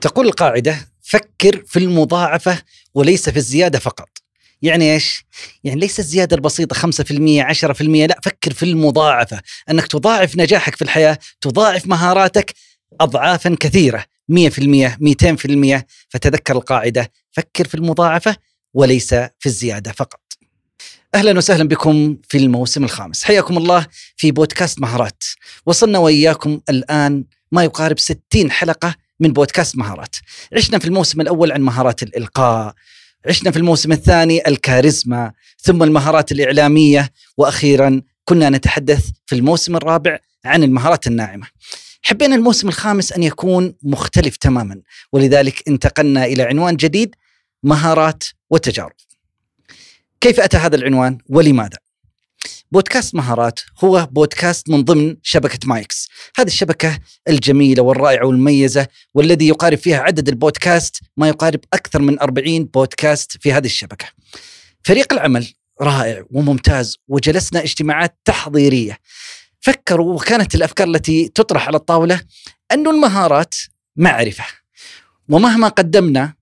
تقول القاعدة فكر في المضاعفة وليس في الزيادة فقط يعني إيش؟ يعني ليس الزيادة البسيطة 5% 10% لا فكر في المضاعفة أنك تضاعف نجاحك في الحياة، تضاعف مهاراتك اضعافا كثيرة 100% 200% فتذكر القاعدة فكر في المضاعفة وليس في الزيادة فقط. أهلا وسهلا بكم في الموسم الخامس، حياكم الله في بودكاست مهارات. وصلنا وإياكم الآن ما يقارب 60 حلقة من بودكاست مهارات. عشنا في الموسم الأول عن مهارات الإلقاء، عشنا في الموسم الثاني الكاريزما، ثم المهارات الإعلامية، وأخيرا كنا نتحدث في الموسم الرابع عن المهارات الناعمة. حبينا الموسم الخامس أن يكون مختلف تماما، ولذلك انتقلنا إلى عنوان جديد مهارات وتجارب. كيف أتى هذا العنوان ولماذا؟ بودكاست مهارات هو بودكاست من ضمن شبكة مايكس. هذه الشبكة الجميلة والرائعة والمميزة والذي يقارب فيها عدد البودكاست ما يقارب أكثر من 40 بودكاست في هذه الشبكة. فريق العمل رائع وممتاز وجلسنا اجتماعات تحضيرية. فكروا وكانت الأفكار التي تطرح على الطاولة أن المهارات معرفة. ومهما قدمنا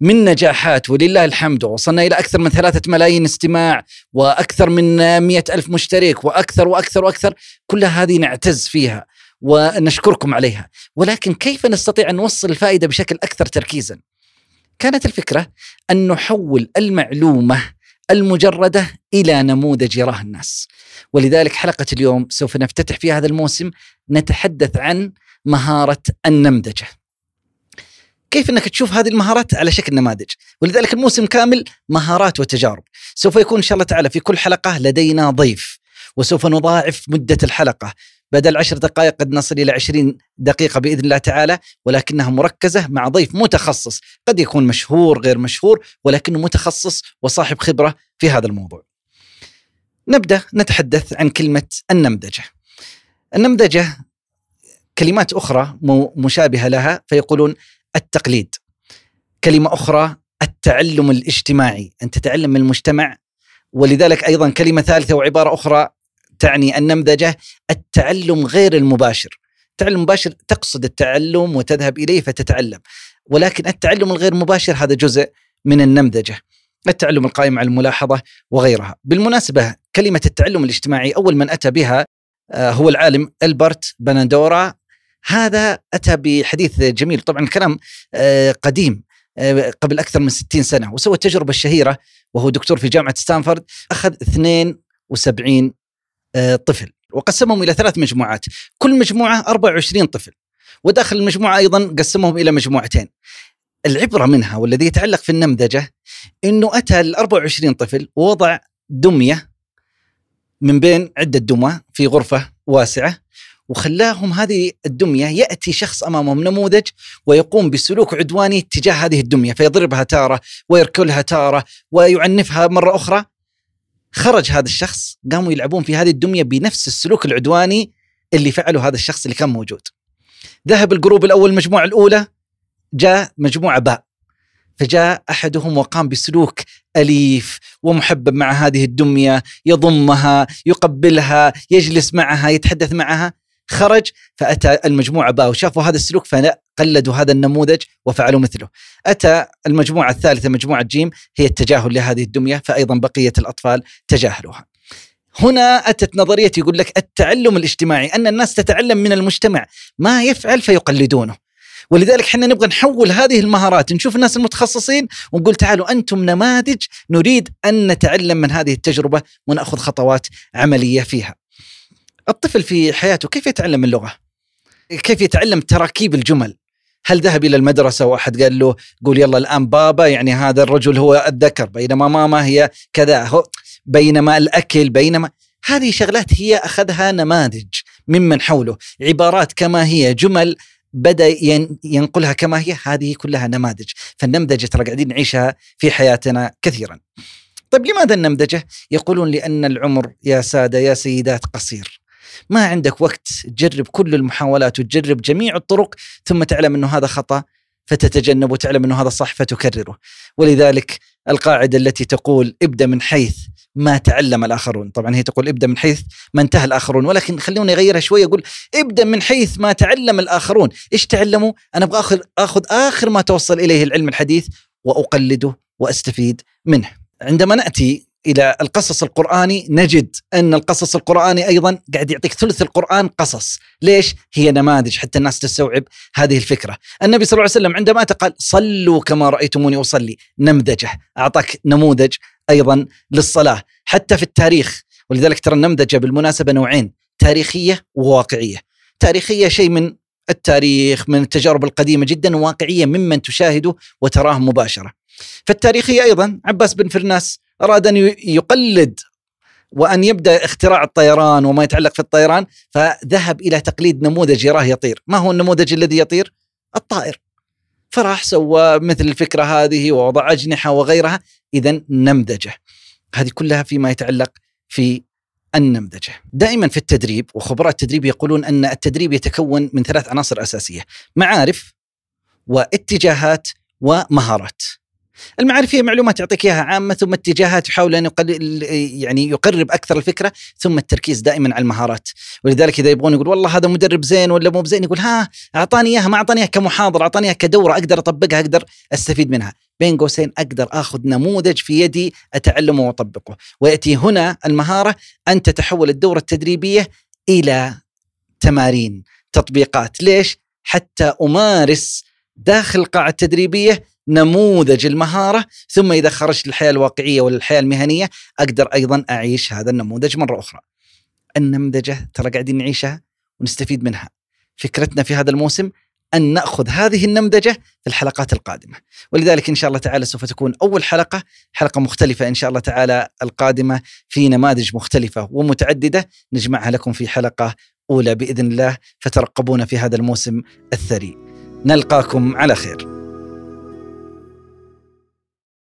من نجاحات ولله الحمد. وصلنا إلى أكثر من ثلاثة ملايين استماع وأكثر من مئة ألف مشترك وأكثر وأكثر وأكثر. كل هذه نعتز فيها ونشكركم عليها. ولكن كيف نستطيع أن نوصل الفائدة بشكل أكثر تركيزا؟ كانت الفكرة أن نحول المعلومة المجردة إلى نموذج يراه الناس. ولذلك حلقة اليوم سوف نفتتح في هذا الموسم نتحدث عن مهارة النمذجة. كيف إنك تشوف هذه المهارات على شكل نماذج. ولذلك الموسم كامل مهارات وتجارب. سوف يكون إن شاء الله تعالى في كل حلقة لدينا ضيف. وسوف نضاعف مدة الحلقة. بدل عشر دقائق قد نصل إلى عشرين دقيقة بإذن الله تعالى ولكنها مركزة مع ضيف متخصص. قد يكون مشهور غير مشهور ولكنه متخصص وصاحب خبرة في هذا الموضوع. نبدأ نتحدث عن كلمة النمذجة. النمذجة كلمات أخرى مشابهة لها فيقولون التقليد. كلمة أخرى التعلم الاجتماعي. أن تتعلم من المجتمع ولذلك أيضا كلمة ثالثة وعبارة أخرى تعني النمذجة التعلم غير المباشر. التعلم المباشر تقصد التعلم وتذهب إليه فتتعلم. ولكن التعلم الغير مباشر هذا جزء من النمذجة. التعلم القائم على الملاحظة وغيرها. بالمناسبة كلمة التعلم الاجتماعي أول من أتى بها آه، هو العالم ألبرت بنادورا هذا أتى بحديث جميل. طبعا الكلام آه، قديم آه، قبل أكثر من 60 سنة. وسوى التجربة الشهيرة وهو دكتور في جامعة ستانفورد أخذ 72 آه، طفل وقسمهم إلى ثلاث مجموعات. كل مجموعة 24 طفل. وداخل المجموعة أيضا قسمهم إلى مجموعتين. العبرة منها والذي يتعلق في النمذجة أنه أتى ال 24 طفل ووضع دمية من بين عدة دمى في غرفة واسعة وخلاهم هذه الدمية يأتي شخص أمامهم نموذج ويقوم بسلوك عدواني تجاه هذه الدمية فيضربها تارة ويركلها تارة ويعنفها مرة أخرى. خرج هذا الشخص قاموا يلعبون في هذه الدمية بنفس السلوك العدواني اللي فعله هذا الشخص اللي كان موجود. ذهب الجروب الأول المجموعة الأولى جاء مجموعة باء فجاء أحدهم وقام بسلوك أليف ومحبب مع هذه الدمية يضمها يقبلها يجلس معها يتحدث معها. خرج فأتى المجموعة باء وشافوا هذا السلوك فقلدوا هذا النموذج وفعلوا مثله. أتى المجموعة الثالثة مجموعة جيم هي التجاهل لهذه الدمية فايضا بقية الأطفال تجاهلوها. هنا أتت نظرية يقول لك التعلم الاجتماعي أن الناس تتعلم من المجتمع ما يفعل فيقلدونه. ولذلك إحنا نبغى نحول هذه المهارات نشوف الناس المتخصصين ونقول تعالوا أنتم نماذج نريد أن نتعلم من هذه التجربة ونأخذ خطوات عملية فيها. الطفل في حياته كيف يتعلم اللغة؟ كيف يتعلم تراكيب الجمل؟ هل ذهب إلى المدرسة وأحد قال له قول يلا الآن بابا يعني هذا الرجل هو الذكر بينما ماما هي كذا هو بينما الأكل بينما هذه شغلات هي أخذها نماذج ممن حوله. عبارات كما هي جمل بدأ ينقلها كما هي هذه كلها نماذج. فالنمذجة ترى قاعدين نعيشها في حياتنا كثيرا. طيب لماذا النمذجه يقولون لأن العمر يا سادة يا سيدات قصير. ما عندك وقت تجرب كل المحاولات وتجرب جميع الطرق ثم تعلم إنه هذا خطأ فتتجنب وتعلم إنه هذا صح فتكرره ولذلك القاعدة التي تقول ابدأ من حيث ما تعلم الآخرون، طبعا هي تقول ابدأ من حيث ما انتهى الآخرون، ولكن خلوني أغيرها شوية أقول ابدأ من حيث ما تعلم الآخرون، إيش تعلموا؟ أنا أبغى اخذ آخذ آخر ما توصل إليه العلم الحديث وأقلده وأستفيد منه. عندما نأتي إلى القصص القرآني نجد أن القصص القرآني أيضا قاعد يعطيك ثلث القرآن قصص، ليش؟ هي نماذج حتى الناس تستوعب هذه الفكرة. النبي صلى الله عليه وسلم عندما قال صلوا كما رأيتموني أصلي، نمذجة، أعطاك نموذج أيضا للصلاة، حتى في التاريخ، ولذلك ترى النمذجة بالمناسبة نوعين، تاريخية وواقعية. تاريخية شيء من التاريخ من التجارب القديمة جدا وواقعية ممن تشاهده وتراه مباشرة. فالتاريخية أيضا عباس بن فرناس أراد أن يقلد وأن يبدأ اختراع الطيران وما يتعلق في الطيران فذهب إلى تقليد نموذج يراه يطير، ما هو النموذج الذي يطير؟ الطائر. فراح سوى مثل الفكرة هذه ووضع أجنحة وغيرها، اذا نمذجة. هذه كلها فيما يتعلق في النمذجة. دائما في التدريب وخبراء التدريب يقولون أن التدريب يتكون من ثلاث عناصر أساسية، معارف واتجاهات ومهارات. المعارف هي معلومات يعطيك إياها عامة ثم اتجاهات يحاول أن يقل يعني يقرب أكثر الفكرة ثم التركيز دائما على المهارات. ولذلك إذا يبغون يقول والله هذا مدرب زين ولا مو بزين يقول ها أعطاني إياها ما أعطاني إياها كمحاضرة أعطاني إياها كدورة أقدر أطبقها أقدر أستفيد منها. بين قوسين أقدر آخذ نموذج في يدي أتعلمه وأطبقه. ويأتي هنا المهارة أن تتحول الدورة التدريبية إلى تمارين تطبيقات. ليش؟ حتى أمارس داخل القاعة التدريبية نموذج المهارة ثم إذا خرجت للحياة الواقعية ولا المهنية أقدر أيضا أعيش هذا النموذج مرة أخرى. النمذجة ترى قاعدين نعيشها ونستفيد منها. فكرتنا في هذا الموسم أن نأخذ هذه النمذجة في الحلقات القادمة، ولذلك إن شاء الله تعالى سوف تكون أول حلقة حلقة مختلفة إن شاء الله تعالى القادمة في نماذج مختلفة ومتعددة نجمعها لكم في حلقة أولى بإذن الله فترقبونا في هذا الموسم الثري. نلقاكم على خير.